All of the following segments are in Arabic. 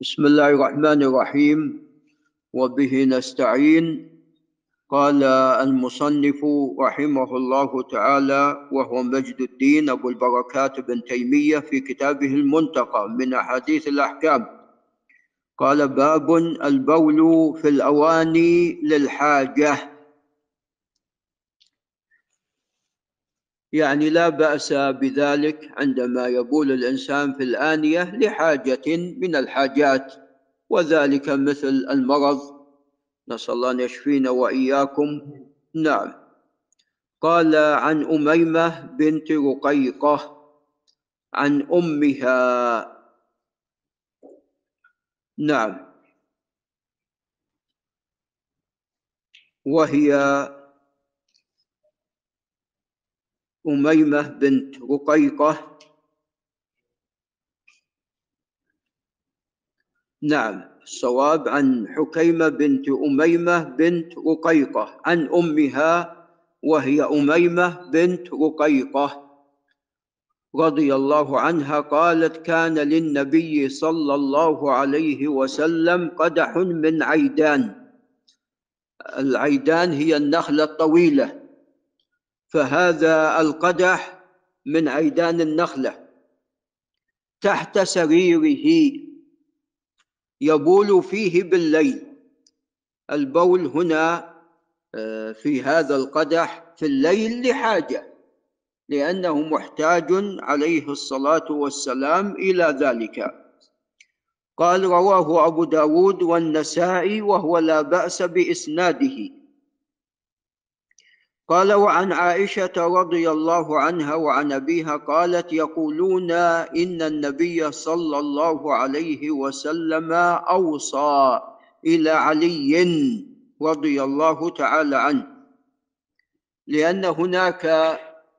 بسم الله الرحمن الرحيم. وبه نستعين. قال المصنف رحمه الله تعالى وهو مجد الدين أبو البركات بن تيمية في كتابه المنتقى من أحاديث الأحكام. قال باب البول في الأواني للحاجة. يعني لا بأس بذلك عندما يبول الإنسان في الآنية لحاجة من الحاجات وذلك مثل المرض. نسأل الله أن يشفينا وإياكم. نعم. قال عن أميمة بنت رقيقة عن أمها. نعم. وهي أميمة بنت رقيقة. نعم الصواب عن حكيمة بنت أميمة بنت رقيقة عن أمها وهي أميمة بنت رقيقة. رضي الله عنها قالت كان للنبي صلى الله عليه وسلم قدح من عيدان. العيدان هي النخلة الطويلة. فهذا القدح من عيدان النخلة. تحت سريره يبول فيه بالليل. البول هنا آه، في هذا القدح في الليل لحاجة لأنه محتاج عليه الصلاة والسلام إلى ذلك. قال رواه أبو داود والنسائي وهو لا بأس بإسناده. قال وعن عائشة رضي الله عنها وعن أبيها قالت يقولون إن النبي صلى الله عليه وسلم أوصى إلى علي رضي الله تعالى عنه لأن هناك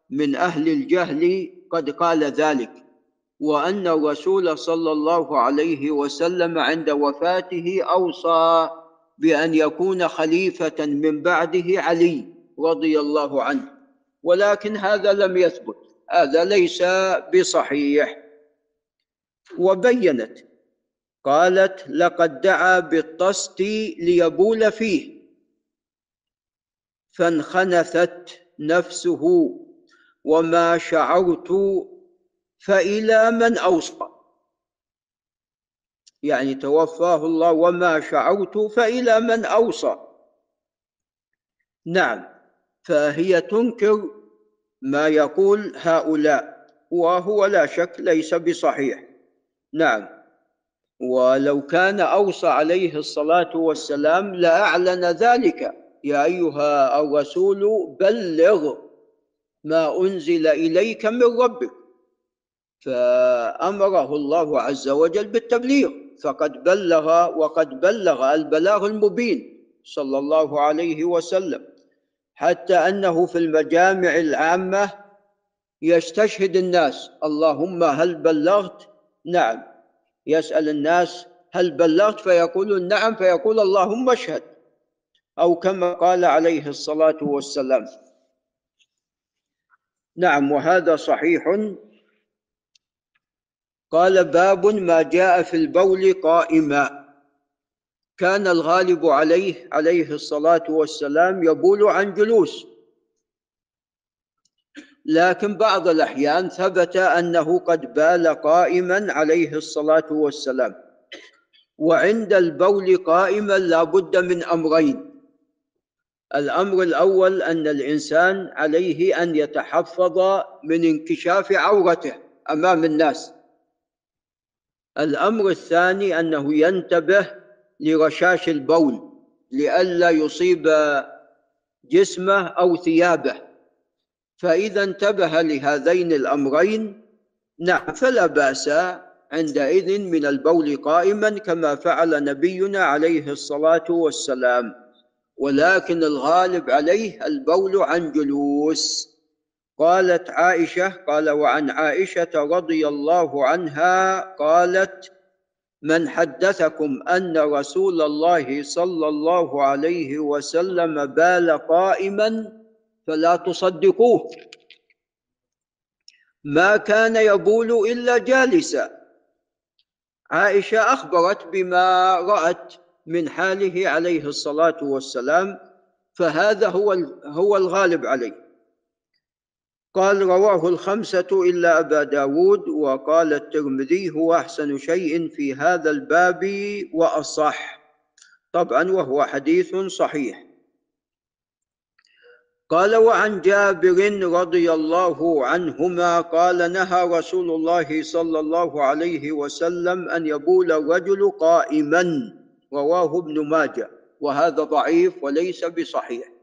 من أهل الجهل قد قال ذلك وأن الرسول صلى الله عليه وسلم عند وفاته أوصى بأن يكون خليفة من بعده علي. رضي الله عنه. ولكن هذا لم يثبت. هذا ليس بصحيح. وبينت. قالت لقد دعا بالطست ليبول فيه. فانخنثت نفسه. وما شعرت فإلى من أوصى. يعني توفاه الله وما شعرت فإلى من أوصى. نعم. فهي تنكر ما يقول هؤلاء وهو لا شك ليس بصحيح. نعم. ولو كان أوصى عليه الصلاة والسلام لأعلن ذلك. يا أيها الرسول بلغ ما أنزل إليك من ربك. فأمره الله عز وجل بالتبليغ. فقد بلغ وقد بلغ البلاغ المبين صلى الله عليه وسلم. حتى أنه في المجامع العامة يستشهد الناس. اللهم هل بلغت؟ نعم. يسأل الناس هل بلغت؟ فيقولون نعم فيقول اللهم اشهد. أو كما قال عليه الصلاة والسلام. نعم وهذا صحيح. قال باب ما جاء في البول قائما. كان الغالب عليه عليه الصلاة والسلام يبول عن جلوس. لكن بعض الأحيان ثبت أنه قد بال قائما عليه الصلاة والسلام. وعند البول قائما لا بد من أمرين. الأمر الأول أن الإنسان عليه أن يتحفظ من انكشاف عورته أمام الناس. الأمر الثاني أنه ينتبه لرشاش البول لئلا يصيب جسمه أو ثيابه. فإذا انتبه لهذين الأمرين نعم فلا بأس عندئذ من البول قائما كما فعل نبينا عليه الصلاة والسلام. ولكن الغالب عليه البول عن جلوس. قالت عائشة قال وعن عائشة رضي الله عنها قالت من حدثكم أن رسول الله صلى الله عليه وسلم بال قائما فلا تصدقوه. ما كان يبول إلا جالسا. عائشة أخبرت بما رأت من حاله عليه الصلاة والسلام فهذا هو هو الغالب عليه. قال رواه الخمسة إلا أبا داود وقال الترمذي هو أحسن شيء في هذا الباب وأصح. طبعا وهو حديث صحيح. قال وعن جابر رضي الله عنهما قال نهى رسول الله صلى الله عليه وسلم أن يبول الرجل قائما رواه ابن ماجه وهذا ضعيف وليس بصحيح.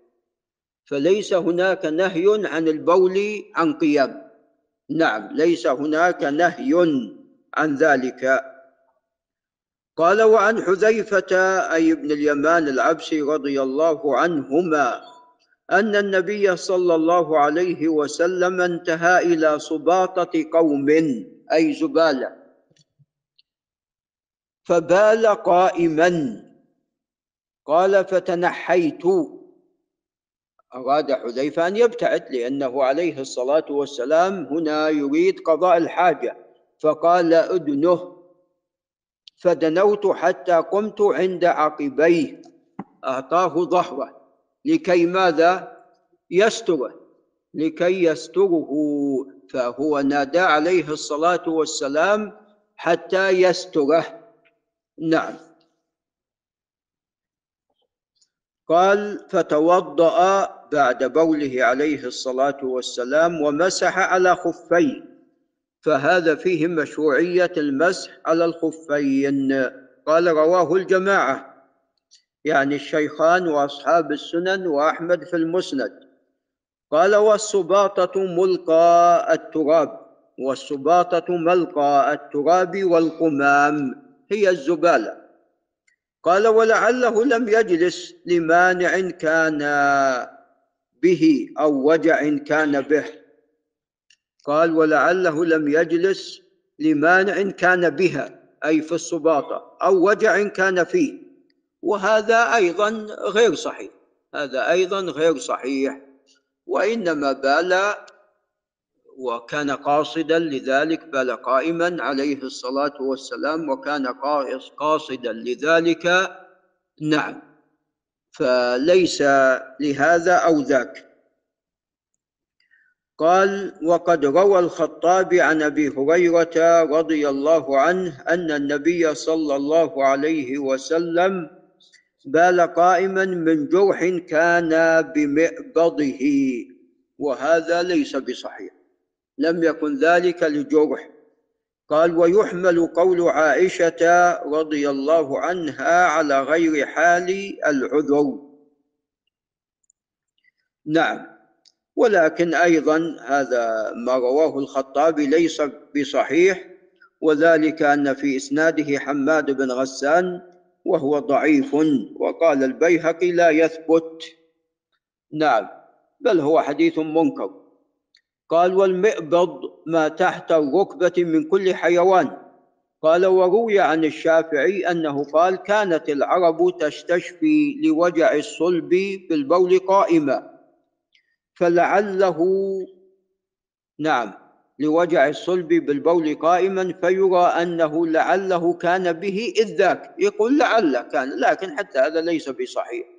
فليس هناك نهي عن البول عن قيام. نعم ليس هناك نهي عن ذلك. قال وعن حذيفة أي ابن اليمان العبسي رضي الله عنهما أن النبي صلى الله عليه وسلم انتهى إلى سباطة قوم أي زبالة. فبال قائما. قال فتنحيت. أراد حذيفة أن يبتعد لأنه عليه الصلاة والسلام هنا يريد قضاء الحاجة. فقال أدنه. فدنوت حتى قمت عند عقبيه. أعطاه ظهره. لكي ماذا؟ يستره. لكي يستره. فهو نادى عليه الصلاة والسلام حتى يستره. نعم. قال فتوضأ بعد بوله عليه الصلاة والسلام ومسح على خفيه. فهذا فيه مشروعية المسح على الخفين. قال رواه الجماعة. يعني الشيخان وأصحاب السنن وأحمد في المسند. قال والسباطة ملقى التراب والسباطة ملقى التراب والقمام هي الزبالة. قال ولعله لم يجلس لمانع كان به أو وجع كان به. قال ولعله لم يجلس لمانع كان بها أي في السباطة أو وجع كان فيه. وهذا أيضا غير صحيح هذا أيضا غير صحيح. وإنما بال وكان قاصدا لذلك بل قائما عليه الصلاة والسلام وكان قاصدا لذلك نعم. فليس لهذا أو ذاك. قال وقد روى الخطاب عن أبي هريرة رضي الله عنه أن النبي صلى الله عليه وسلم بال قائما من جرح كان بمئبضه وهذا ليس بصحيح. لم يكن ذلك لجرح. قال ويحمل قول عائشة رضي الله عنها على غير حال العذر. نعم ولكن أيضا هذا ما رواه الخطابي ليس بصحيح وذلك أن في إسناده حماد بن غسان وهو ضعيف وقال البيهقي لا يثبت. نعم بل هو حديث منكر. قال والمئبض ما تحت الركبة من كل حيوان. قال وروي عن الشافعي أنه قال كانت العرب تستشفي لوجع الصلب بالبول قائما فلعله نعم لوجع الصلب بالبول قائما فيرى أنه لعله كان به إذ ذاك يقول لعل كان لكن حتى هذا ليس بصحيح.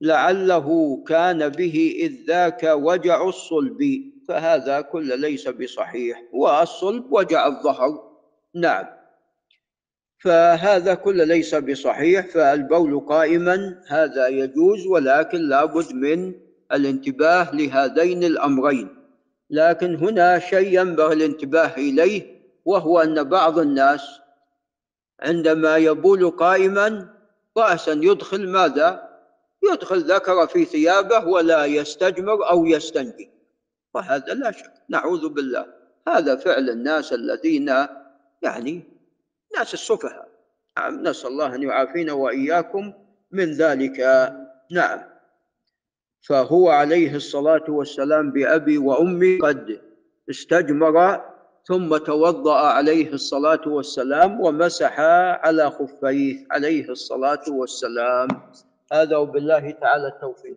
لعله كان به إذ ذاك وجع الصلب. فهذا كل ليس بصحيح. والصلب وجع الظهر. نعم. فهذا كل ليس بصحيح. فالبول قائما. هذا يجوز ولكن لابد من الانتباه لهذين الأمرين. لكن هنا شيء ينبغي الانتباه إليه وهو أن بعض الناس عندما يبول قائما راسا يدخل ماذا؟ يدخل ذكر في ثيابه ولا يستجمر أو يستنجي. وهذا لا شك. نعوذ بالله. هذا فعل الناس الذين يعني ناس السفهاء. نعم نسأل الله أن يعافينا وإياكم من ذلك. نعم. فهو عليه الصلاة والسلام بأبي وأمي قد استجمر ثم توضأ عليه الصلاة والسلام ومسح على خفيه عليه الصلاة والسلام. هذا وبالله تعالى التوفيق.